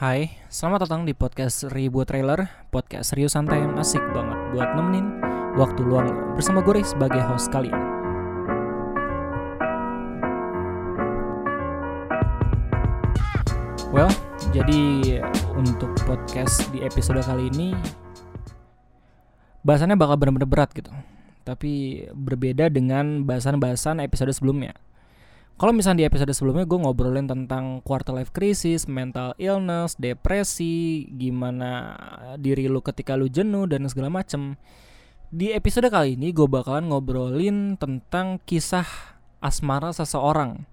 Hai, selamat datang di podcast Ribu Trailer. Podcast serius santai yang asik banget buat nemenin waktu luang Bersama gue sebagai host kalian. Well, jadi untuk podcast di episode kali ini Bahasannya bakal bener-bener berat gitu. Tapi berbeda dengan bahasan-bahasan episode sebelumnya kalau misalnya di episode sebelumnya gue ngobrolin tentang quarter life crisis, mental illness, depresi, gimana diri lu ketika lu jenuh dan segala macem. Di episode kali ini gue bakalan ngobrolin tentang kisah asmara seseorang.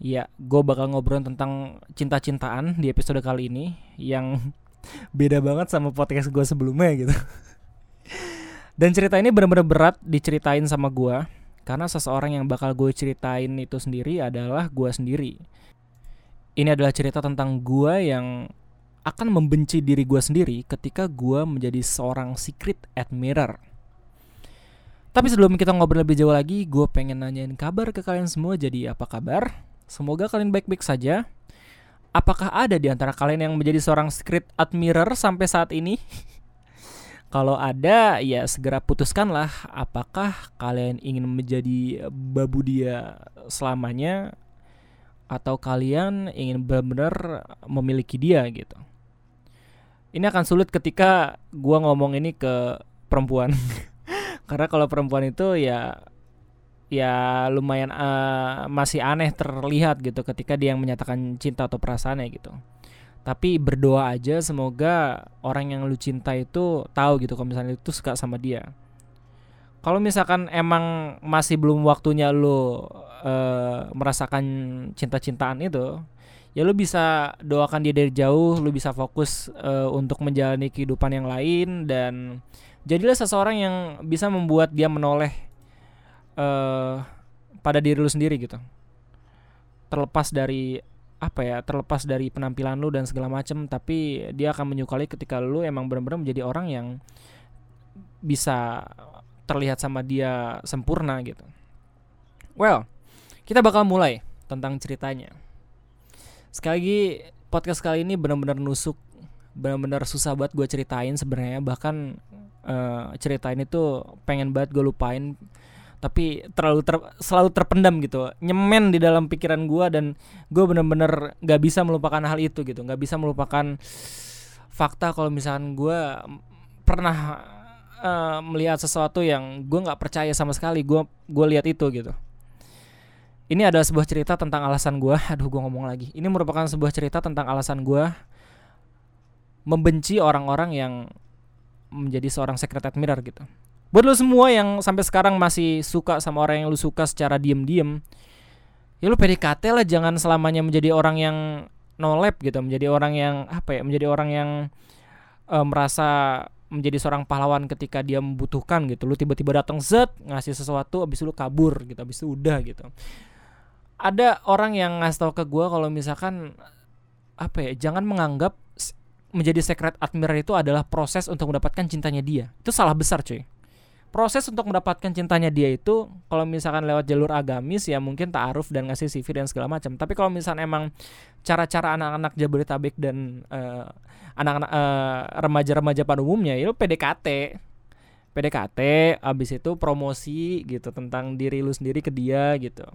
Ya, gue bakal ngobrolin tentang cinta-cintaan di episode kali ini yang beda banget sama podcast gue sebelumnya gitu. Dan cerita ini benar-benar berat diceritain sama gue karena seseorang yang bakal gue ceritain itu sendiri adalah gue sendiri. Ini adalah cerita tentang gue yang akan membenci diri gue sendiri ketika gue menjadi seorang secret admirer. Tapi sebelum kita ngobrol lebih jauh lagi, gue pengen nanyain kabar ke kalian semua. Jadi apa kabar? Semoga kalian baik-baik saja. Apakah ada di antara kalian yang menjadi seorang secret admirer sampai saat ini? Kalau ada, ya segera putuskanlah apakah kalian ingin menjadi babu dia selamanya atau kalian ingin benar-benar memiliki dia gitu. Ini akan sulit ketika gua ngomong ini ke perempuan. Karena kalau perempuan itu ya ya lumayan uh, masih aneh terlihat gitu ketika dia yang menyatakan cinta atau perasaannya gitu tapi berdoa aja semoga orang yang lu cinta itu tahu gitu kalau misalnya itu suka sama dia. Kalau misalkan emang masih belum waktunya lu uh, merasakan cinta-cintaan itu ya lu bisa doakan dia dari jauh lu bisa fokus uh, untuk menjalani kehidupan yang lain dan jadilah seseorang yang bisa membuat dia menoleh uh, pada diri lu sendiri gitu. Terlepas dari apa ya terlepas dari penampilan lu dan segala macem tapi dia akan menyukai ketika lu emang benar-benar menjadi orang yang bisa terlihat sama dia sempurna gitu. Well, kita bakal mulai tentang ceritanya. Sekali lagi podcast kali ini benar-benar nusuk, benar-benar susah buat gue ceritain sebenarnya bahkan uh, ceritain itu pengen banget gue lupain tapi terlalu ter, selalu terpendam gitu. Nyemen di dalam pikiran gue dan gue bener-bener nggak bisa melupakan hal itu gitu. Nggak bisa melupakan fakta kalau misalkan gue pernah uh, melihat sesuatu yang gue nggak percaya sama sekali gue gue lihat itu gitu. Ini adalah sebuah cerita tentang alasan gue aduh gue ngomong lagi. Ini merupakan sebuah cerita tentang alasan gue membenci orang-orang yang menjadi seorang secret admirer gitu Buat lo semua yang sampai sekarang masih suka sama orang yang lu suka secara diem-diem, ya lu PDKT lah jangan selamanya menjadi orang yang no lab gitu, menjadi orang yang apa ya, menjadi orang yang uh, merasa menjadi seorang pahlawan ketika dia membutuhkan gitu. Lu tiba-tiba datang zet ngasih sesuatu abis lu kabur gitu, abis itu udah gitu. Ada orang yang ngasih tau ke gue kalau misalkan apa ya, jangan menganggap menjadi secret admirer itu adalah proses untuk mendapatkan cintanya dia. Itu salah besar cuy proses untuk mendapatkan cintanya dia itu kalau misalkan lewat jalur agamis ya mungkin taaruf dan ngasih CV dan segala macam. Tapi kalau misalkan emang cara-cara anak-anak Jabodetabek dan uh, anak-anak uh, remaja-remaja pada umumnya itu PDKT. PDKT abis itu promosi gitu tentang diri lu sendiri ke dia gitu.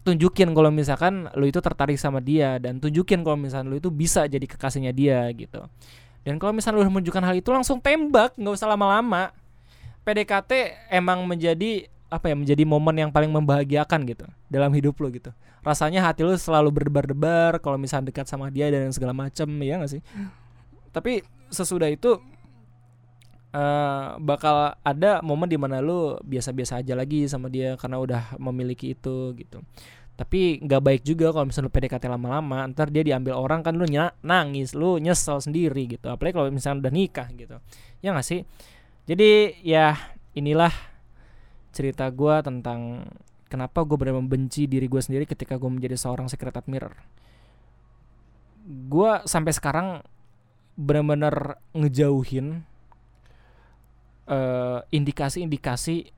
Tunjukin kalau misalkan lu itu tertarik sama dia dan tunjukin kalau misalkan lu itu bisa jadi kekasihnya dia gitu. Dan kalau misalnya lu menunjukkan hal itu langsung tembak, nggak usah lama-lama PDKT emang menjadi apa ya menjadi momen yang paling membahagiakan gitu dalam hidup lo gitu. Rasanya hati lo selalu berdebar-debar kalau misalnya dekat sama dia dan segala macem ya gak sih? Tapi sesudah itu uh, bakal ada momen di mana lo biasa-biasa aja lagi sama dia karena udah memiliki itu gitu. Tapi nggak baik juga kalau misalnya lo PDKT lama-lama ntar dia diambil orang kan lo nangis lo nyesel sendiri gitu. Apalagi kalau misalnya udah nikah gitu. Ya gak sih jadi ya inilah cerita gue tentang kenapa gue benar membenci diri gue sendiri ketika gue menjadi seorang secret admirer. Gue sampai sekarang benar-benar ngejauhin uh, indikasi-indikasi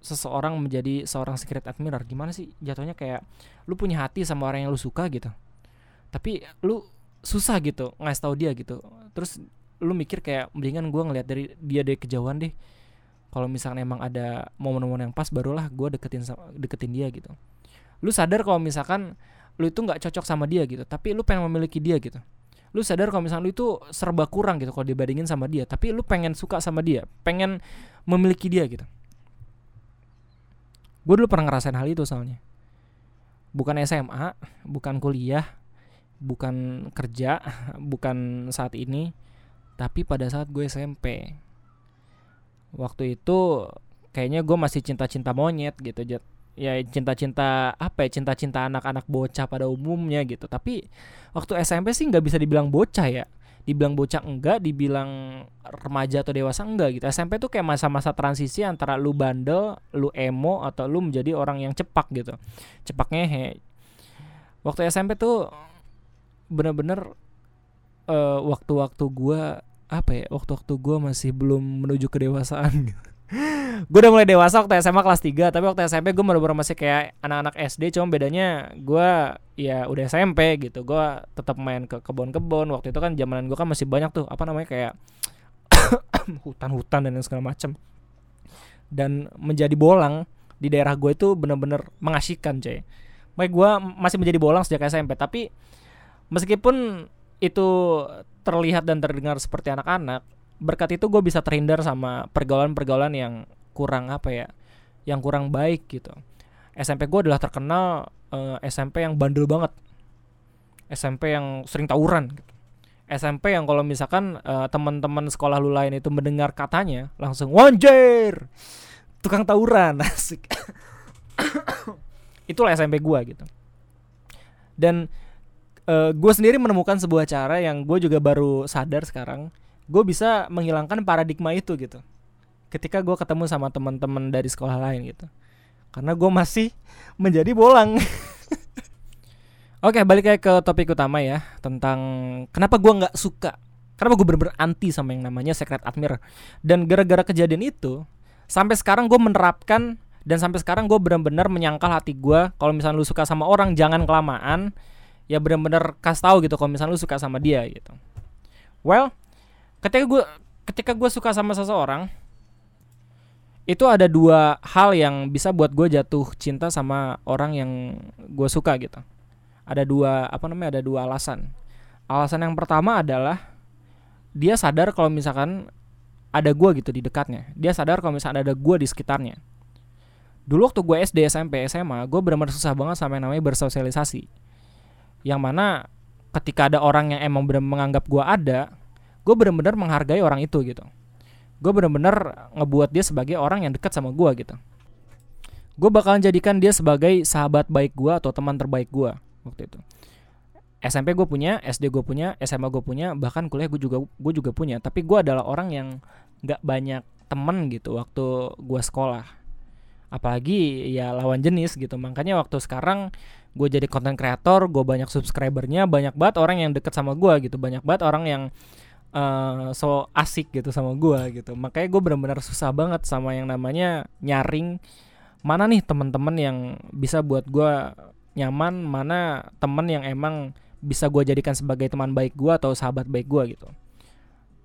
seseorang menjadi seorang secret admirer. Gimana sih jatuhnya kayak lu punya hati sama orang yang lu suka gitu. tapi lu susah gitu ngasih tau dia gitu terus lu mikir kayak mendingan gue ngeliat dari dia dari kejauhan deh. Kalau misalkan emang ada momen-momen yang pas barulah gue deketin deketin dia gitu. Lu sadar kalau misalkan lu itu nggak cocok sama dia gitu tapi lu pengen memiliki dia gitu. Lu sadar kalau misalkan lu itu serba kurang gitu kalau dibandingin sama dia tapi lu pengen suka sama dia pengen memiliki dia gitu. Gue dulu pernah ngerasain hal itu soalnya. Bukan SMA bukan kuliah bukan kerja bukan saat ini tapi pada saat gue SMP waktu itu kayaknya gue masih cinta-cinta monyet gitu ya cinta-cinta apa ya cinta-cinta anak-anak bocah pada umumnya gitu. Tapi waktu SMP sih nggak bisa dibilang bocah ya. Dibilang bocah enggak dibilang remaja atau dewasa enggak gitu. SMP tuh kayak masa-masa transisi antara lu bandel lu emo atau lu menjadi orang yang cepak gitu. Cepak ngehe. Waktu SMP tuh bener-bener uh, waktu-waktu gue apa ya waktu-waktu gue masih belum menuju kedewasaan. Gitu. gue udah mulai dewasa waktu SMA kelas 3 tapi waktu SMP gue baru-baru masih kayak anak-anak SD cuma bedanya gue ya udah SMP gitu. Gue tetap main ke kebun-kebun. Waktu itu kan zamanan gue kan masih banyak tuh apa namanya kayak hutan-hutan dan segala macem. Dan menjadi bolang di daerah gue itu bener-bener mengasihkan coy. Makanya gue masih menjadi bolang sejak SMP tapi meskipun itu terlihat dan terdengar seperti anak-anak berkat itu gue bisa terhindar sama pergaulan-pergaulan yang kurang apa ya yang kurang baik gitu. SMP gue adalah terkenal uh, eh, SMP yang bandel banget. SMP yang sering tawuran gitu. SMP yang kalau misalkan uh, teman-teman sekolah lu lain itu mendengar katanya langsung wanjir! Tukang tawuran asik. Itulah SMP gue gitu. Dan eh, gue sendiri menemukan sebuah cara yang gue juga baru sadar sekarang. Gue bisa menghilangkan paradigma itu gitu. Ketika gue ketemu sama teman-teman dari sekolah lain gitu. Karena gue masih menjadi bolang. Oke balik kayak ke topik utama ya tentang kenapa gue nggak suka. Kenapa gue bener-bener anti sama yang namanya secret admirer. Dan gara-gara kejadian itu sampai sekarang gue menerapkan dan sampai sekarang gue benar-benar menyangkal hati gue kalau misalnya lu suka sama orang jangan kelamaan ya benar-benar kasih tahu gitu kalau misalnya lu suka sama dia gitu. Well ketika gue ketika gue suka sama seseorang itu ada dua hal yang bisa buat gue jatuh cinta sama orang yang gue suka gitu. Ada dua apa namanya ada dua alasan. Alasan yang pertama adalah dia sadar kalau misalkan ada gue gitu di dekatnya. Dia sadar kalau misalkan ada gue di sekitarnya. Dulu waktu gue SD SMP SMA gue benar-benar susah banget sama yang namanya bersosialisasi yang mana ketika ada orang yang emang benar menganggap gue ada gue benar-benar menghargai orang itu gitu. Gue benar-benar ngebuat dia sebagai orang yang dekat sama gue gitu. Gue bakalan jadikan dia sebagai sahabat baik gue atau teman terbaik gue waktu itu. SMP gue punya SD gue punya SMA gue punya bahkan kuliah gue juga gue juga punya. Tapi gue adalah orang yang nggak banyak temen gitu waktu gue sekolah apalagi ya lawan jenis gitu. Makanya waktu sekarang gue jadi konten kreator gue banyak subscribernya banyak banget orang yang deket sama gue gitu. Banyak banget orang yang uh, so asik gitu sama gue gitu. Makanya gue benar-benar susah banget sama yang namanya nyaring mana nih teman-teman yang bisa buat gue nyaman mana temen yang emang bisa gue jadikan sebagai teman baik gue atau sahabat baik gue gitu.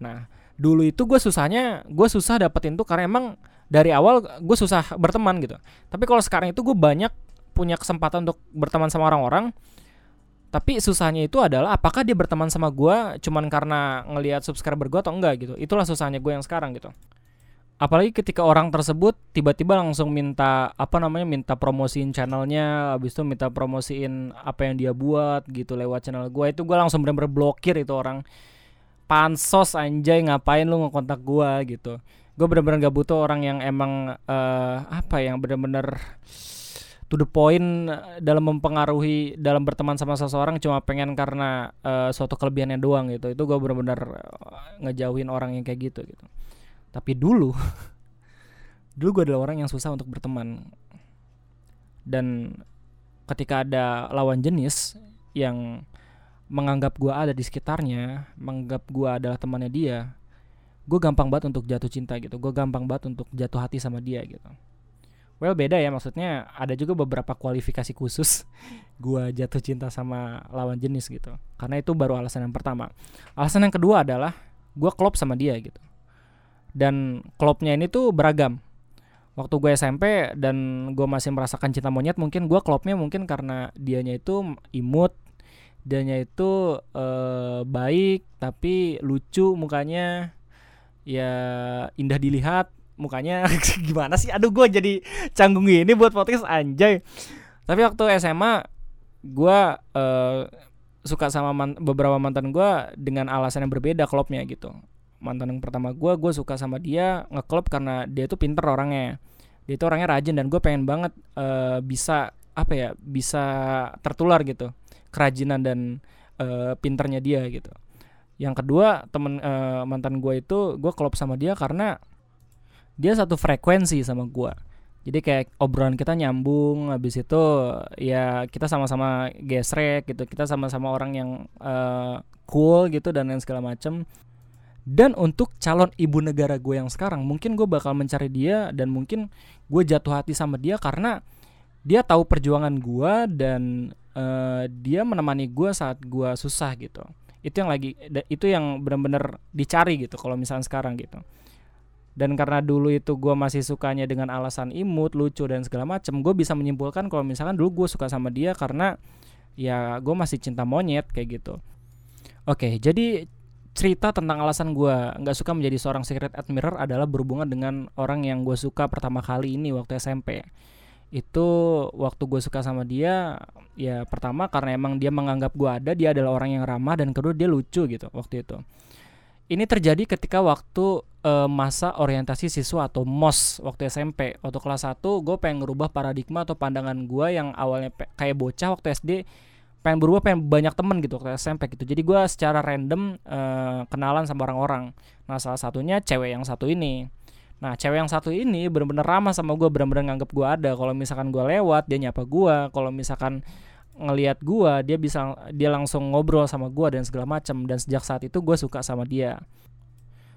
Nah dulu itu gue susahnya gue susah dapetin tuh karena emang dari awal gue susah berteman gitu. Tapi kalau sekarang itu gue banyak punya kesempatan untuk berteman sama orang-orang. Tapi susahnya itu adalah apakah dia berteman sama gue cuman karena ngelihat subscriber gue atau enggak gitu. Itulah susahnya gue yang sekarang gitu. Apalagi ketika orang tersebut tiba-tiba langsung minta apa namanya minta promosiin channelnya habis itu minta promosiin apa yang dia buat gitu lewat channel gue itu gue langsung bener-bener blokir itu orang pansos anjay ngapain lu ngekontak gue gitu. Gue bener-bener gak butuh orang yang emang uh, apa yang bener-bener to the point eh, dalam mempengaruhi dalam berteman sama seseorang cuma pengen karena uh, suatu kelebihannya doang gitu. Itu gue benar-benar uh, ngejauhin orang yang kayak gitu gitu. Tapi dulu dulu gue adalah orang yang susah untuk berteman. Dan ketika ada lawan jenis yang menganggap gue ada di sekitarnya menganggap gue adalah temannya dia gue gampang banget untuk jatuh cinta gitu. Gue gampang banget untuk jatuh hati sama dia gitu. Well beda ya maksudnya ada juga beberapa kualifikasi khusus gua jatuh cinta sama lawan jenis gitu. Karena itu baru alasan yang pertama. Alasan yang kedua adalah gua klop sama dia gitu. Dan klopnya ini tuh beragam. Waktu gue SMP dan gue masih merasakan cinta monyet mungkin gue klopnya mungkin karena dianya itu imut dianya itu uh, baik tapi lucu mukanya. Ya indah dilihat mukanya. Gimana sih? Aduh gue jadi canggung ini buat podcast anjay. Tapi waktu SMA gue uh, suka sama man beberapa mantan gue dengan alasan yang berbeda klubnya gitu. Mantan yang pertama gue gue suka sama dia ngeklub karena dia tuh pinter orangnya. Dia tuh orangnya rajin dan gue pengen banget uh, bisa apa ya bisa tertular gitu kerajinan dan uh, pinternya dia gitu. Yang kedua temen uh, mantan gue itu gue klub sama dia karena dia satu frekuensi sama gua. Jadi kayak obrolan kita nyambung habis itu ya kita sama-sama gesrek gitu kita sama-sama orang yang uh, cool gitu dan lain segala macem. Dan untuk calon ibu negara gue yang sekarang mungkin gue bakal mencari dia dan mungkin gue jatuh hati sama dia karena dia tahu perjuangan gue dan uh, dia menemani gue saat gue susah gitu. Itu yang lagi itu yang benar-benar dicari gitu kalau misalnya sekarang gitu. Dan karena dulu itu gue masih sukanya dengan alasan imut lucu dan segala macem gue bisa menyimpulkan kalau misalkan dulu gue suka sama dia karena ya gue masih cinta monyet kayak gitu. Oke jadi cerita tentang alasan gue nggak suka menjadi seorang secret admirer adalah berhubungan dengan orang yang gue suka pertama kali ini waktu SMP itu waktu gue suka sama dia ya pertama karena emang dia menganggap gue ada dia adalah orang yang ramah dan kedua dia lucu gitu waktu itu ini terjadi ketika waktu uh, masa orientasi siswa atau MOS waktu SMP. Waktu kelas 1 gue pengen ngerubah paradigma atau pandangan gue yang awalnya kayak bocah waktu SD pengen berubah pengen banyak temen gitu waktu SMP gitu. Jadi gue secara random uh, kenalan sama orang-orang. Nah salah satunya cewek yang satu ini. Nah cewek yang satu ini bener-bener ramah sama gue, bener-bener nganggep gue ada. Kalau misalkan gue lewat dia nyapa gue. Kalau misalkan ngelihat gua dia bisa dia langsung ngobrol sama gua dan segala macam dan sejak saat itu gua suka sama dia.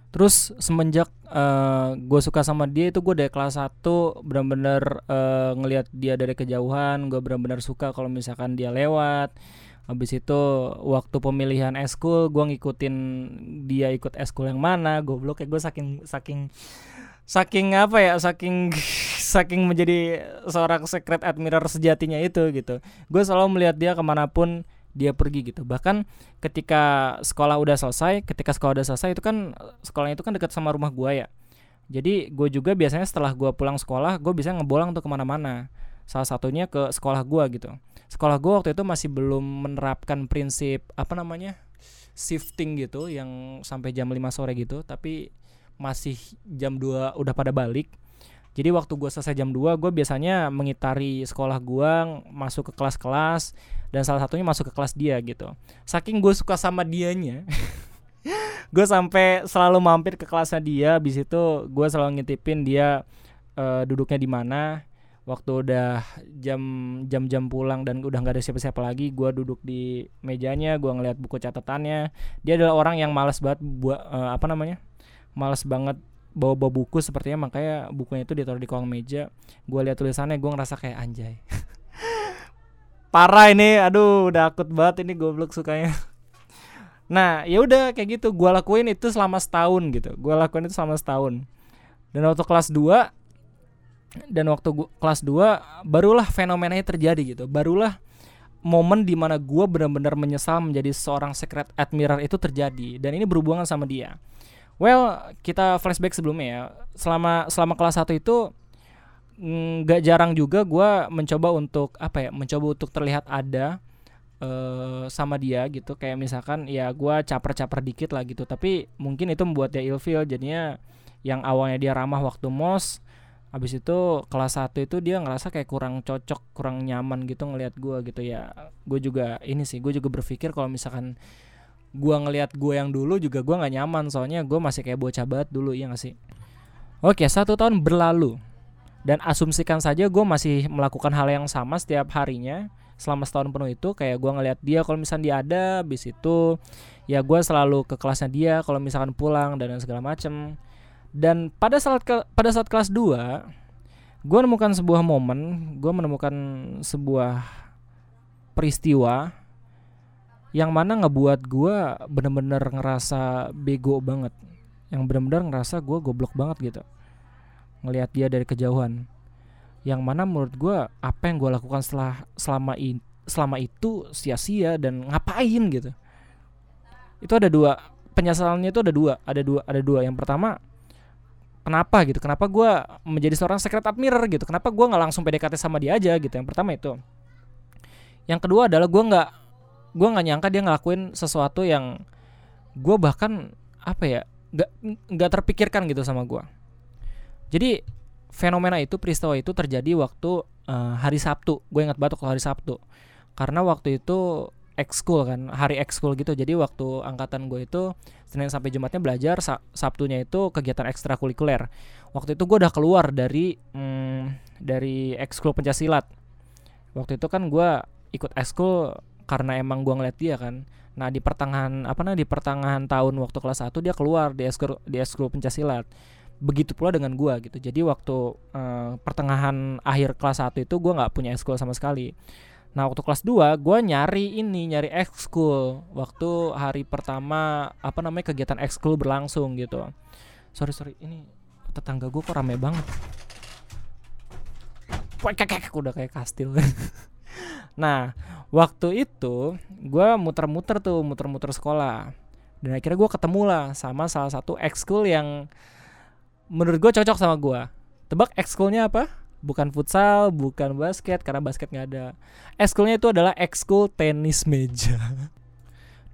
Terus semenjak uh, eh, gue suka sama dia itu gue dari kelas 1 benar-benar uh, ngelihat dia dari kejauhan. Gue benar-benar suka kalau misalkan dia lewat. Habis itu waktu pemilihan eskul gue ngikutin dia ikut eskul yang mana. Goblok kayak gue saking saking saking apa ya saking saking menjadi seorang secret admirer sejatinya itu gitu. Gue selalu melihat dia ke mana pun dia pergi gitu. Bahkan ketika sekolah udah selesai ketika sekolah udah selesai itu kan sekolahnya itu kan dekat sama rumah gue ya. Jadi gue juga biasanya setelah gue pulang sekolah gue bisa ngebolang tuh ke mana-mana. Salah satunya ke sekolah gue gitu. Sekolah gue waktu itu masih belum menerapkan prinsip apa namanya shifting gitu yang sampai jam 5 sore gitu. Tapi masih jam 2 udah pada balik. Jadi waktu gue selesai jam 2 gue biasanya mengitari sekolah gue masuk ke kelas-kelas dan salah satunya masuk ke kelas dia gitu. Saking gue suka sama dianya gue sampai selalu mampir ke kelasnya dia. Bis itu gue selalu ngintipin dia uh, duduknya di mana. Waktu udah jam jam jam pulang dan udah nggak ada siapa-siapa lagi gue duduk di mejanya gue ngeliat buku catatannya. Dia adalah orang yang malas banget buat uh, apa namanya males banget bawa-bawa buku sepertinya makanya bukunya itu ditaruh di kolong meja. Gue lihat tulisannya gue ngerasa kayak anjay. Parah ini aduh udah akut banget ini goblok sukanya. Nah ya udah kayak gitu. Gue lakuin itu selama setahun gitu. Gue lakuin itu selama setahun. Dan waktu kelas 2 dan waktu gua, kelas 2 barulah fenomenanya terjadi gitu. Barulah momen di mana gue benar-benar menyesal menjadi seorang secret admirer itu terjadi. Dan ini berhubungan sama dia Well, kita flashback sebelumnya ya. Selama selama kelas 1 itu nggak jarang juga gue mencoba untuk apa ya mencoba untuk terlihat ada uh, sama dia gitu. Kayak misalkan ya gue caper-caper dikit lah gitu. Tapi mungkin itu membuat dia ilfeel. Jadinya yang awalnya dia ramah waktu mos habis itu kelas 1 itu dia ngerasa kayak kurang cocok kurang nyaman gitu ngelihat gue gitu ya. Gue juga ini sih gue juga berpikir kalau misalkan gua ngelihat gua yang dulu juga gua nggak nyaman soalnya gua masih kayak bocah banget dulu ya gak sih? Oke satu tahun berlalu dan asumsikan saja gue masih melakukan hal yang sama setiap harinya selama setahun penuh itu kayak gue ngelihat dia kalau misalnya dia ada bis itu ya gue selalu ke kelasnya dia kalau misalkan pulang dan segala macem. Dan pada saat ke, pada saat kelas 2 gue menemukan sebuah momen gue menemukan sebuah peristiwa yang mana ngebuat gue bener-bener ngerasa bego banget. Yang bener-bener ngerasa gue goblok banget gitu. Ngelihat dia dari kejauhan. Yang mana menurut gue apa yang gue lakukan setelah selama ini selama itu sia-sia dan ngapain gitu. Itu ada dua penyesalannya itu ada dua ada dua ada dua. Yang pertama kenapa gitu? Kenapa gue menjadi seorang secret admirer gitu? Kenapa gue nggak langsung PDKT sama dia aja gitu? Yang pertama itu. Yang kedua adalah gue nggak gue nggak nyangka dia ngelakuin sesuatu yang gue bahkan apa ya nggak nggak terpikirkan gitu sama gue jadi fenomena itu peristiwa itu terjadi waktu uh, hari Sabtu. Gue ingat banget kalau hari Sabtu. Karena waktu itu ekskul kan hari ekskul gitu. Jadi waktu angkatan gue itu Senin sampai Jumatnya belajar Sabtunya itu kegiatan ekstrakurikuler. Waktu itu gue udah keluar dari hmm, dari ekskul pencaksilat. Waktu itu kan gue ikut ekskul karena emang gue ngeliat dia kan nah di pertengahan apa nah di pertengahan tahun waktu kelas 1 dia keluar di ekskul di ekskul pencaksilat begitu pula dengan gue gitu jadi waktu uh, pertengahan akhir kelas 1 itu gue nggak punya ekskul sama sekali Nah waktu kelas 2 gue nyari ini nyari ekskul waktu hari pertama apa namanya kegiatan ekskul berlangsung gitu. Sorry sorry ini tetangga gue kok rame banget. Kayak udah kayak kastil. nah waktu itu gue muter-muter tuh muter-muter sekolah dan akhirnya gue ketemu lah sama salah satu ekskul yang menurut gue cocok sama gue. Tebak ekskulnya apa? bukan futsal, bukan basket karena basket nggak ada. Ekskulnya itu adalah ekskul tenis meja.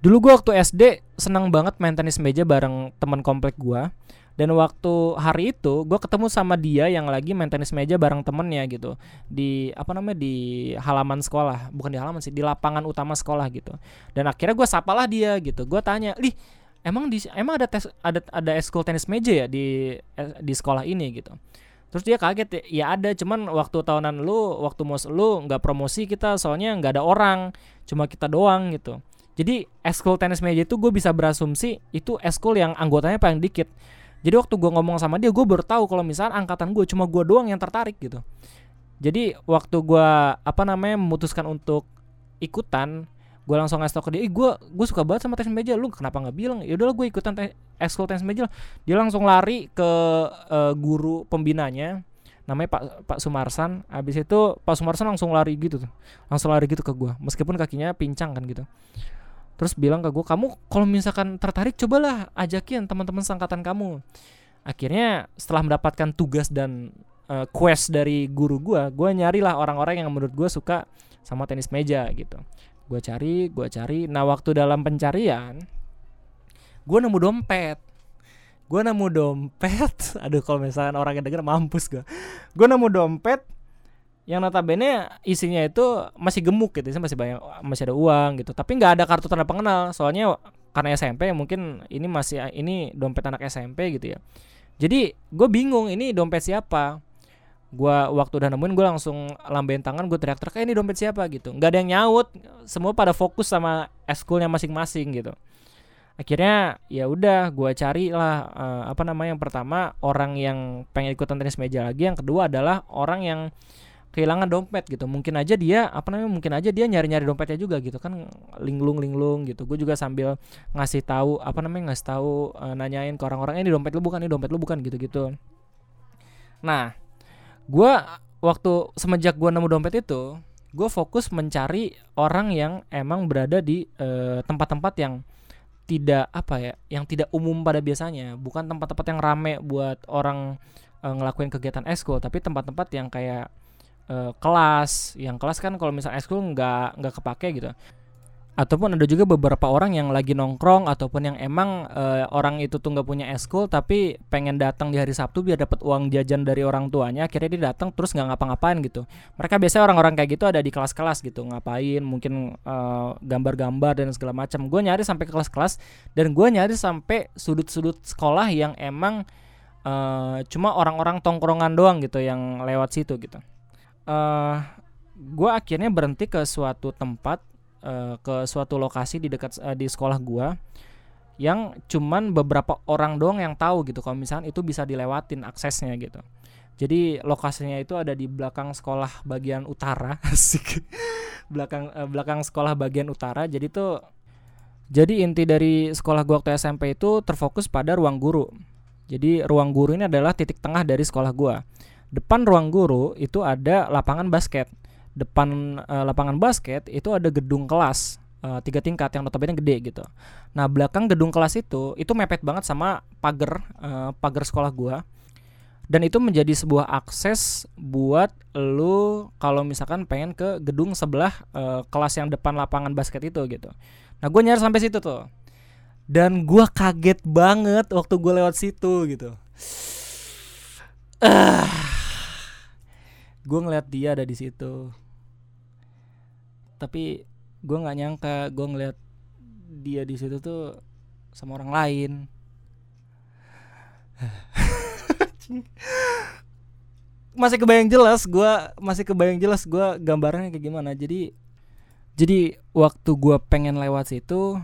Dulu gue waktu SD senang banget main tenis meja bareng teman komplek gue. Dan waktu hari itu gue ketemu sama dia yang lagi main tenis meja bareng temennya gitu di apa namanya di halaman sekolah bukan di halaman sih di lapangan utama sekolah gitu. Dan akhirnya gue sapalah dia gitu. Gue tanya, lih emang di emang ada tes ada ada ekskul tenis meja ya di eh, di sekolah ini gitu terus dia kaget ya, ya ada cuman waktu tahunan lu waktu mos lu nggak promosi kita soalnya nggak ada orang cuma kita doang gitu jadi eskul tenis meja itu gue bisa berasumsi itu eskul yang anggotanya paling dikit jadi waktu gue ngomong sama dia gue baru tahu kalau misalnya angkatan gue cuma gue doang yang tertarik gitu jadi waktu gue apa namanya memutuskan untuk ikutan gue langsung ngasih tau ke dia, ih gue gue suka banget sama tenis meja, lu kenapa nggak bilang? Ya udahlah gue ikutan te ekskul tenis meja. Dia langsung lari ke uh, guru pembinanya, namanya Pak Pak Sumarsan. Abis itu Pak Sumarsan langsung lari gitu langsung lari gitu ke gue, meskipun kakinya pincang kan gitu. Terus bilang ke gue, kamu kalau misalkan tertarik cobalah ajakin teman-teman sangkatan kamu. Akhirnya setelah mendapatkan tugas dan uh, quest dari guru gue, gue nyarilah orang-orang yang menurut gue suka sama tenis meja gitu. Gue cari gue cari. Nah waktu dalam pencarian gue nemu dompet. Gue nemu dompet. Aduh kalau misalnya orang yang denger mampus gue gue nemu dompet yang notabene isinya itu masih gemuk gitu masih banyak masih ada uang gitu. Tapi nggak ada kartu tanda pengenal. Soalnya karena SMP mungkin ini masih ini dompet anak SMP gitu ya. Jadi gue bingung ini dompet siapa. Gue waktu udah nemuin gue langsung lambain tangan gue teriak-teriak eh, ini dompet siapa? gitu. Nggak ada yang nyaut. Semua pada fokus sama eskulnya masing-masing gitu. Akhirnya ya udah gue cari lah uh, apa namanya yang pertama orang yang pengen ikutan tenis meja lagi yang kedua adalah orang yang kehilangan dompet gitu. Mungkin aja dia apa namanya mungkin aja dia nyari-nyari dompetnya juga gitu kan linglung linglung gitu. Gue juga sambil ngasih tahu apa namanya ngasih tahu uh, nanyain ke orang-orang ini dompet lu bukan ini dompet lu bukan gitu gitu nah gue waktu semenjak gue nemu dompet itu gue fokus mencari orang yang emang berada di eh, tempat-tempat yang tidak apa ya yang tidak umum pada biasanya. Bukan tempat-tempat yang rame buat orang uh, ngelakuin kegiatan eskul tapi tempat-tempat yang kayak uh, kelas. Yang kelas kan kalau misalnya eskul nggak nggak kepake gitu. Ataupun ada juga beberapa orang yang lagi nongkrong ataupun yang emang uh, orang itu tuh nggak punya eskul tapi pengen datang di hari Sabtu biar dapat uang jajan dari orang tuanya akhirnya dia datang terus nggak ngapa-ngapain gitu. Mereka biasanya orang-orang kayak gitu ada di kelas-kelas gitu ngapain mungkin eh, gambar-gambar dan segala macam. Gue nyari sampai ke kelas-kelas dan gue nyari sampai sudut-sudut sekolah yang emang uh, cuma orang-orang tongkrongan doang gitu yang lewat situ gitu uh, gue akhirnya berhenti ke suatu tempat uh, ke suatu lokasi di dekat uh, di sekolah gua yang cuman beberapa orang doang yang tahu gitu kalau misalnya itu bisa dilewatin aksesnya gitu Jadi lokasinya itu ada di belakang sekolah bagian utara, asik. belakang uh, belakang sekolah bagian utara. Jadi tuh jadi inti dari sekolah gua waktu SMP itu terfokus pada ruang guru. Jadi ruang guru ini adalah titik tengah dari sekolah gua. Depan ruang guru itu ada lapangan basket. Depan uh, lapangan basket itu ada gedung kelas uh, tiga tingkat yang notabene gede gitu. Nah belakang gedung kelas itu itu mepet banget sama pagar uh, pagar sekolah gua dan itu menjadi sebuah akses buat lu kalau misalkan pengen ke gedung sebelah uh, kelas yang depan lapangan basket itu gitu. Nah gue nyari sampai situ tuh dan gue kaget banget waktu gue lewat situ gitu. Uh, gue ngeliat dia ada di situ. Tapi gue nggak nyangka gue ngeliat dia di situ tuh sama orang lain. masih kebayang jelas gue masih kebayang jelas gue gambarnya kayak gimana jadi jadi waktu gue pengen lewat situ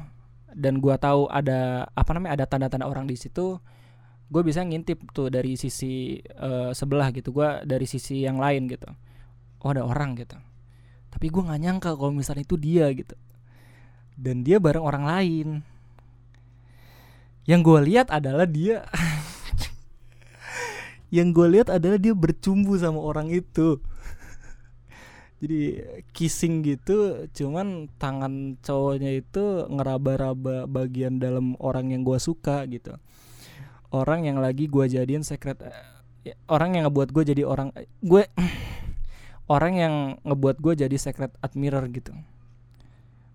dan gue tahu ada apa namanya ada tanda-tanda orang di situ gue bisa ngintip tuh dari sisi uh, sebelah gitu gue dari sisi yang lain gitu. Oh ada orang gitu. Tapi gue nggak nyangka kalau misalnya itu dia gitu. Dan dia bareng orang lain. Yang gue lihat adalah dia yang gue lihat adalah dia bercumbu sama orang itu. Jadi kissing gitu cuman tangan cowoknya itu ngeraba-raba bagian dalam orang yang gue suka gitu orang yang lagi gue jadiin secret eh, orang yang ngebuat gue jadi orang gue orang yang ngebuat gue jadi secret admirer gitu.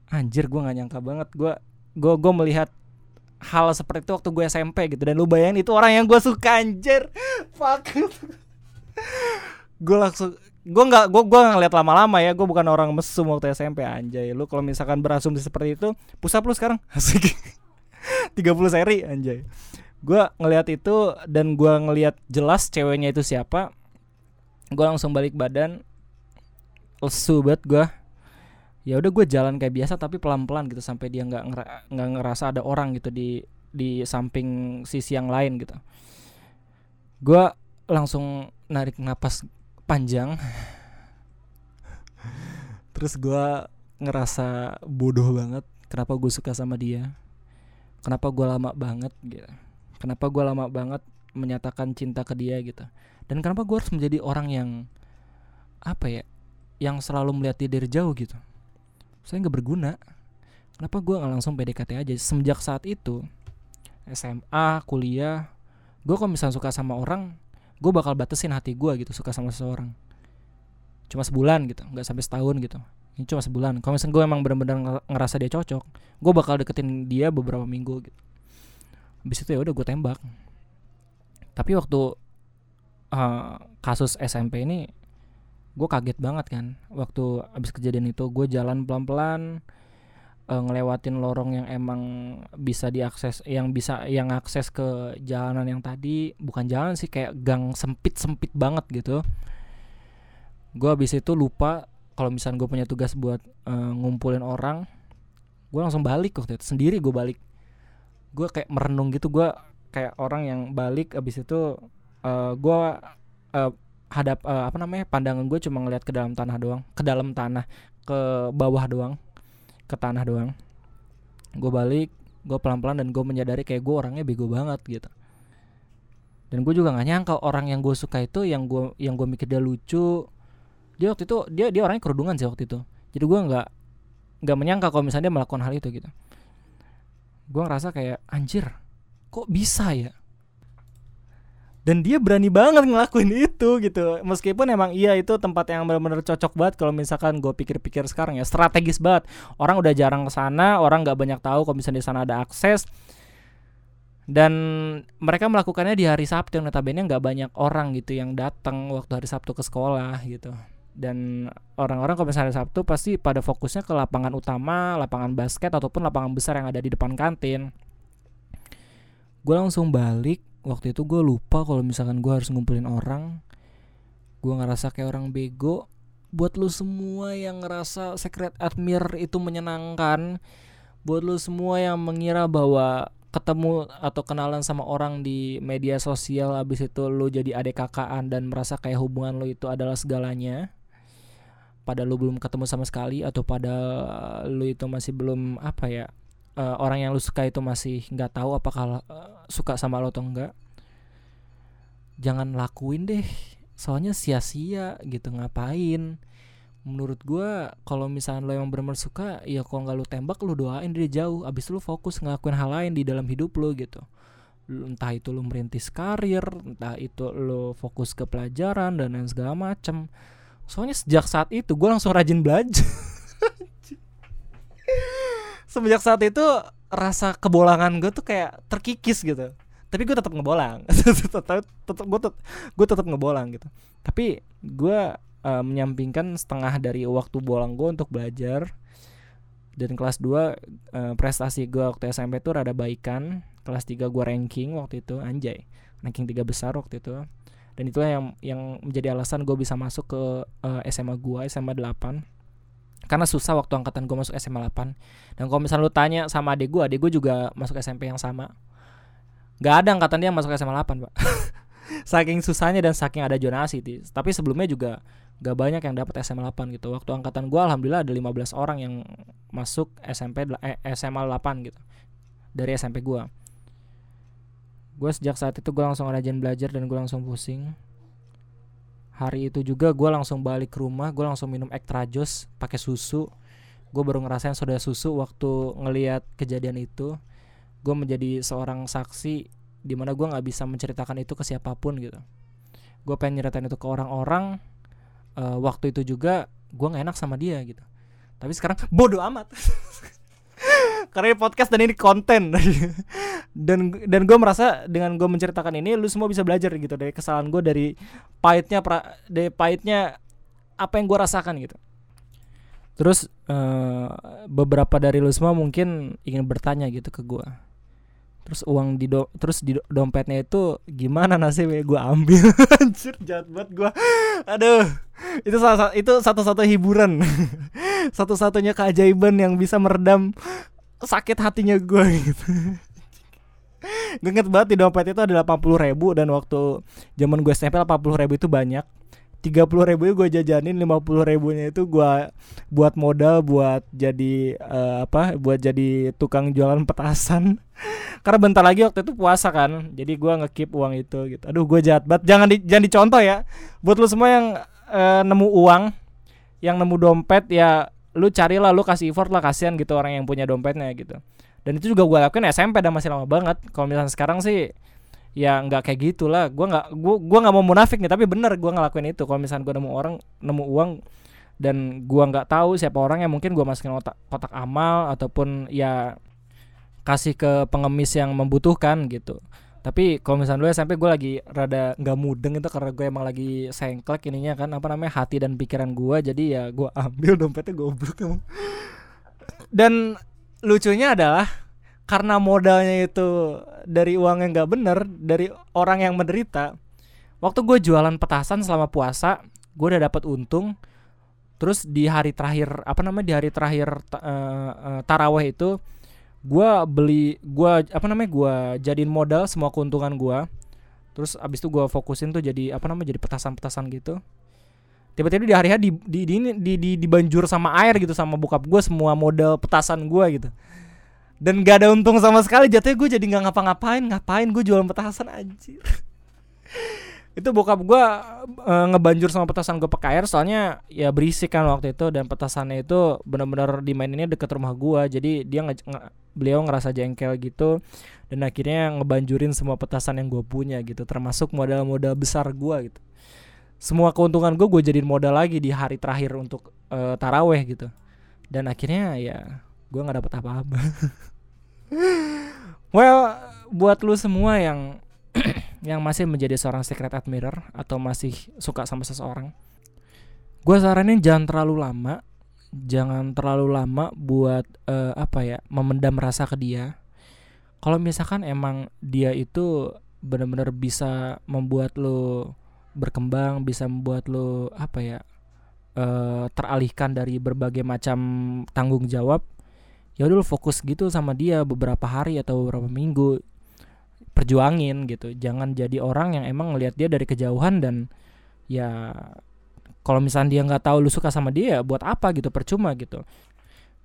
Anjir gue nggak nyangka banget. Gue gue gue melihat hal seperti itu waktu gue SMP gitu. Dan lu bayangin itu orang yang gue suka anjir. Fuck. Gue langsung gue nggak gue gue ngeliat lama-lama ya. Gue bukan orang mesum waktu SMP anjay. Lu kalau misalkan berasumsi seperti itu pusat lu sekarang. Asik. 30 seri anjay gue ngeliat itu dan gue ngeliat jelas ceweknya itu siapa gue langsung balik badan lesu banget gue ya udah gue jalan kayak biasa tapi pelan pelan gitu sampai dia nggak nggak ngerasa ada orang gitu di di samping sisi yang lain gitu. Gue langsung narik napas panjang. Terus gue ngerasa bodoh banget kenapa gue suka sama dia? Kenapa gue lama banget gitu kenapa gue lama banget menyatakan cinta ke dia gitu. Dan kenapa gue harus menjadi orang yang apa ya yang selalu melihat dia dari jauh gitu. Saya nggak berguna. Kenapa gue nggak langsung PDKT aja? Semenjak saat itu SMA kuliah gue kalau misalnya suka sama orang gue bakal batasin hati gue gitu suka sama seseorang. Cuma sebulan gitu nggak sampai setahun gitu. Ini cuma sebulan. Kalau misalnya gue emang benar-benar ngerasa dia cocok gue bakal deketin dia beberapa minggu gitu habis itu ya udah gue tembak. Tapi waktu uh, kasus SMP ini gue kaget banget kan. Waktu abis kejadian itu gue jalan pelan-pelan uh, ngelewatin lorong yang emang bisa diakses yang bisa yang akses ke jalanan yang tadi. Bukan jalan sih kayak gang sempit sempit banget gitu. Gue abis itu lupa kalau misalnya gue punya tugas buat uh, ngumpulin orang gue langsung balik waktu itu. Sendiri gue balik gue kayak merenung gitu gue kayak orang yang balik abis itu uh, gue uh, hadap uh, apa namanya pandangan gue cuma ngeliat ke dalam tanah doang ke dalam tanah ke bawah doang ke tanah doang. Gue balik gue pelan pelan dan gue menyadari kayak gue orangnya bego banget gitu. Dan gue juga nggak nyangka orang yang gue suka itu yang gue yang gue mikir dia lucu dia waktu itu dia dia orangnya kerudungan sih waktu itu. Jadi gue nggak nggak menyangka kalau misalnya dia melakukan hal itu gitu gue ngerasa kayak anjir kok bisa ya? Dan dia berani banget ngelakuin itu gitu. Meskipun emang iya itu tempat yang benar-benar cocok banget kalau misalkan gue pikir-pikir sekarang ya. Strategis banget. Orang udah jarang ke sana orang nggak banyak tahu kalau misalnya di sana ada akses. Dan mereka melakukannya di hari Sabtu yang notabene nggak banyak orang gitu yang datang waktu hari Sabtu ke sekolah gitu dan orang-orang kalau misalnya Sabtu pasti pada fokusnya ke lapangan utama lapangan basket ataupun lapangan besar yang ada di depan kantin. Gue langsung balik. Waktu itu gue lupa kalau misalkan gue harus ngumpulin orang. Gue ngerasa kayak orang bego. Buat lu semua yang ngerasa secret admirer itu menyenangkan buat lu semua yang mengira bahwa ketemu atau kenalan sama orang di media sosial abis itu lu jadi adik kakaan dan merasa kayak hubungan lu itu adalah segalanya pada lu belum ketemu sama sekali atau pada lu itu masih belum apa ya uh, orang yang lu suka itu masih nggak tahu apakah uh, suka sama lo atau enggak jangan lakuin deh. Soalnya sia-sia gitu ngapain? Menurut gue kalau misalnya lo yang benar suka ya kalau nggak lo tembak lo doain dia jauh. Abis lo fokus ngelakuin hal lain di dalam hidup lo gitu. Entah itu lo merintis karir entah itu lo fokus ke pelajaran dan lain segala macam soalnya sejak saat itu gue langsung rajin belajar. Semenjak saat itu rasa kebolangan gue tuh kayak terkikis gitu. Tapi gue tetap ngebolang. Tetap gue tetap gue tetap ngebolang gitu. Tapi gue uh, menyampingkan setengah dari waktu bolang gue untuk belajar. Dan kelas 2 uh, eh, prestasi gue waktu SMP tuh rada baikan. Kelas 3 gue ranking waktu itu anjay. Ranking tiga besar waktu itu dan itulah yang yang menjadi alasan gue bisa masuk ke uh, eh, SMA gue SMA 8 karena susah waktu angkatan gue masuk SMA 8 dan kalau misalnya lu tanya sama adik gue adik gue juga masuk SMP yang sama Gak ada angkatan dia yang masuk SMA 8 pak saking susahnya dan saking ada jonasi tapi sebelumnya juga gak banyak yang dapat SMA 8 gitu. Waktu angkatan gue alhamdulillah ada 15 orang yang masuk SMP eh, SMA 8 gitu. Dari SMP gue. Gue sejak saat itu gue langsung rajin belajar dan gue langsung pusing. Hari itu juga gue langsung balik ke rumah, gue langsung minum extra jus pakai susu. Gue baru ngerasain soda susu waktu ngeliat kejadian itu. Gue menjadi seorang saksi di mana gue nggak bisa menceritakan itu ke siapa pun gitu. Gue pengen nyeritain itu ke orang-orang, uh, waktu itu juga gue nggak enak sama dia gitu tapi sekarang bodoh amat karena ini podcast dan ini konten. Dan dan gue merasa dengan gue menceritakan ini lu semua bisa belajar gitu dari kesalahan gue dari pahitnya pra, dari pahitnya apa yang gue rasakan gitu. Terus uh, beberapa dari lu semua mungkin ingin bertanya gitu ke gue terus uang di do terus di dompetnya itu gimana nasibnya? Gue ambil. Anjir jahat banget gue aduh itu salah itu satu-satu hiburan. Satu-satunya keajaiban yang bisa meredam sakit hatinya gue gitu. Gue inget banget di dompet itu ada 80 ribu dan waktu zaman gue SMP 80 ribu itu banyak. tiga puluh ribu gue jajanin lima puluh ribunya itu gue buat modal buat jadi uh, apa buat jadi tukang jualan petasan. Karena bentar lagi waktu itu puasa kan jadi gue ngekip uang itu gitu. Aduh gue jahat banget. Jangan di, jangan dicontoh ya. Buat lu semua yang uh, nemu uang yang nemu dompet ya lu carilah lu kasih effort lah kasihan gitu orang yang punya dompetnya gitu. Dan itu juga gue lakuin SMP dan masih lama banget. Kalau misalnya sekarang sih ya nggak kayak gitulah. Gue nggak gue gue nggak mau munafik nih tapi bener gue ngelakuin itu. Kalau misalnya gue nemu orang nemu uang dan gue nggak tahu siapa orang yang mungkin gue masukin kotak kotak amal ataupun ya kasih ke pengemis yang membutuhkan gitu tapi kalau misalnya dulu SMP gue lagi rada nggak mudeng itu karena gue emang lagi sengklek ininya kan apa namanya hati dan pikiran gue jadi ya gue ambil dompetnya goblok emang. Dan lucunya adalah karena modalnya itu dari uang yang nggak bener dari orang yang menderita waktu gue jualan petasan selama puasa gue udah dapat untung. Terus di hari terakhir apa namanya di hari terakhir uh, uh, taraweh itu gue beli gue apa namanya gue jadiin modal semua keuntungan gue terus abis itu gue fokusin tuh jadi apa namanya jadi petasan-petasan gitu. Tiba-tiba di hari hari di di, di di di dibanjur sama air gitu sama bokap gue semua modal petasan gue gitu. Dan gak ada untung sama sekali jatuhnya gue jadi nggak ngapa-ngapain ngapain gue jualan petasan anjir. Itu bokap gue e, ngebanjur sama petasan gue pakai air soalnya ya berisik kan waktu itu dan petasannya itu benar-benar dimaininnya deket rumah gue jadi dia nge, nge beliau ngerasa jengkel gitu dan akhirnya ngebanjurin semua petasan yang gue punya gitu termasuk modal-modal besar gue gitu. Semua keuntungan gue gue jadiin modal lagi di hari terakhir untuk e, taraweh gitu. Dan akhirnya ya gue nggak dapet apa-apa. Well buat lu semua yang yang masih menjadi seorang secret admirer atau masih suka sama seseorang gue saranin jangan terlalu lama jangan terlalu lama buat uh, apa ya memendam rasa ke dia. Kalau misalkan emang dia itu benar-benar bisa membuat lo berkembang bisa membuat lo apa ya uh, teralihkan dari berbagai macam tanggung jawab ya udah fokus gitu sama dia beberapa hari atau beberapa minggu. Perjuangin gitu. Jangan jadi orang yang emang ngelihat dia dari kejauhan dan ya kalau misalnya dia nggak tahu lu suka sama dia buat apa gitu percuma gitu.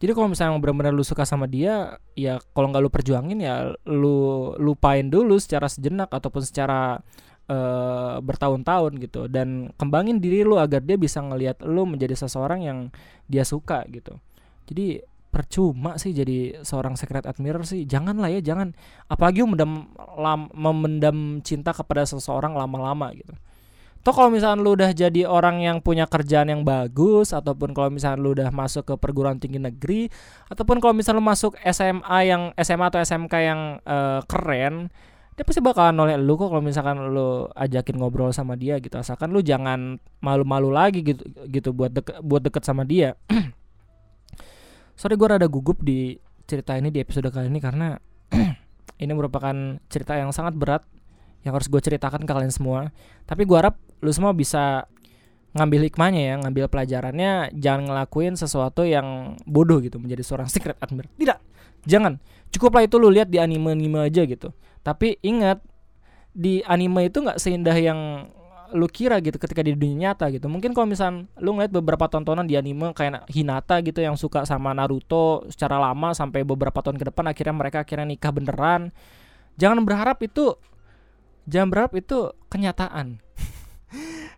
Jadi kalau misalnya benar-benar lu suka sama dia ya kalau nggak lu perjuangin ya lu lupain dulu secara sejenak ataupun secara uh, bertahun-tahun gitu. Dan kembangin diri lu agar dia bisa ngelihat lu menjadi seseorang yang dia suka gitu. Jadi percuma sih jadi seorang secret admirer sih. Janganlah ya jangan. Apalagi memendam memendam cinta kepada seseorang lama-lama gitu toh kalau misalnya lu udah jadi orang yang punya kerjaan yang bagus ataupun kalau misalnya lu udah masuk ke perguruan tinggi negeri ataupun kalau misalnya lu masuk SMA yang SMA atau SMK yang uh, keren dia pasti bakalan nolak lu kok kalau misalkan lu ajakin ngobrol sama dia gitu asalkan lu jangan malu-malu lagi gitu gitu buat deket buat deket sama dia sorry gue rada gugup di cerita ini di episode kali ini karena ini merupakan cerita yang sangat berat yang harus gue ceritakan ke kalian semua. Tapi gue harap lu semua bisa ngambil hikmahnya ya, ngambil pelajarannya, jangan ngelakuin sesuatu yang bodoh gitu menjadi seorang secret admirer. Tidak, jangan. Cukuplah itu lu lihat di anime-anime aja gitu. Tapi ingat di anime itu nggak seindah yang lu kira gitu ketika di dunia nyata gitu. Mungkin kalau misal lu ngeliat beberapa tontonan di anime kayak Hinata gitu yang suka sama Naruto secara lama sampai beberapa tahun ke depan akhirnya mereka akhirnya nikah beneran. Jangan berharap itu jangan berharap itu kenyataan.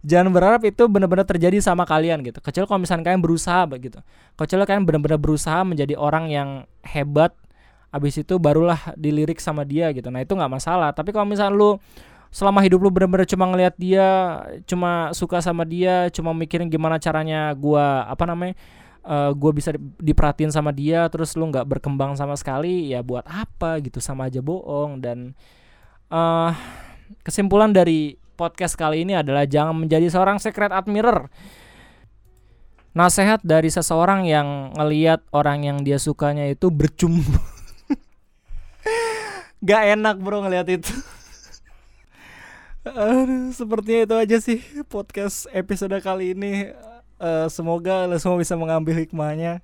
Jangan berharap itu benar-benar terjadi sama kalian gitu. Kecuali kalau misalnya kalian berusaha begitu. Kecuali kalian benar-benar berusaha menjadi orang yang hebat abis itu barulah dilirik sama dia gitu. Nah, itu nggak masalah. Tapi kalau misalnya lu selama hidup lu bener-bener cuma ngelihat dia, cuma suka sama dia, cuma mikirin gimana caranya gua apa namanya? Uh, gua bisa diperhatiin sama dia terus lu nggak berkembang sama sekali ya buat apa gitu sama aja bohong dan uh, kesimpulan dari podcast kali ini adalah jangan menjadi seorang secret admirer Nasehat dari seseorang yang ngeliat orang yang dia sukanya itu bercumbu Gak enak bro ngeliat itu Aduh, sepertinya itu aja sih podcast episode kali ini. Uh, semoga lo semua bisa mengambil hikmahnya.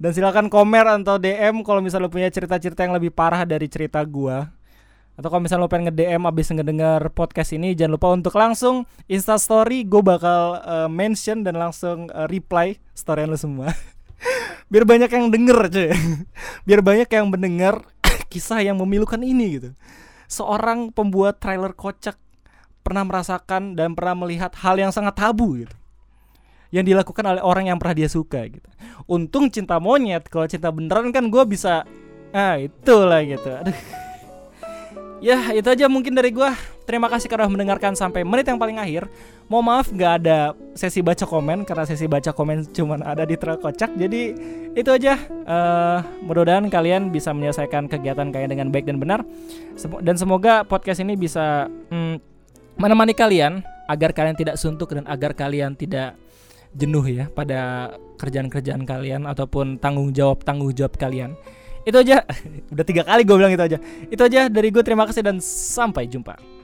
Dan silakan komen atau DM kalau misalnya lo punya cerita-cerita yang lebih parah dari cerita gua. Atau kalau misalnya lo pengen nge-DM abis ngedenger podcast ini Jangan lupa untuk langsung Insta story Gue bakal uh, mention dan langsung uh, reply storyan lo semua Biar banyak yang denger cuy Biar banyak yang mendengar kisah yang memilukan ini gitu Seorang pembuat trailer kocak pernah merasakan dan pernah melihat hal yang sangat tabu gitu yang dilakukan oleh orang yang pernah dia suka gitu. Untung cinta monyet, kalau cinta beneran kan gue bisa, ah itulah gitu. Aduh. Ya itu aja mungkin dari gue. Terima kasih karena mendengarkan sampai menit yang paling akhir. Mau maaf nggak ada sesi baca komen karena sesi baca komen cuma ada di kocak. Jadi itu aja. Uh, mudah-mudahan kalian bisa menyelesaikan kegiatan kalian dengan baik dan benar. Dan semoga podcast ini bisa hmm, menemani kalian agar kalian tidak suntuk dan agar kalian tidak jenuh ya pada kerjaan-kerjaan kalian ataupun tanggung jawab tanggung jawab kalian. Itu aja. Udah tiga kali gue bilang itu aja. Itu aja dari gue. Terima kasih dan sampai jumpa.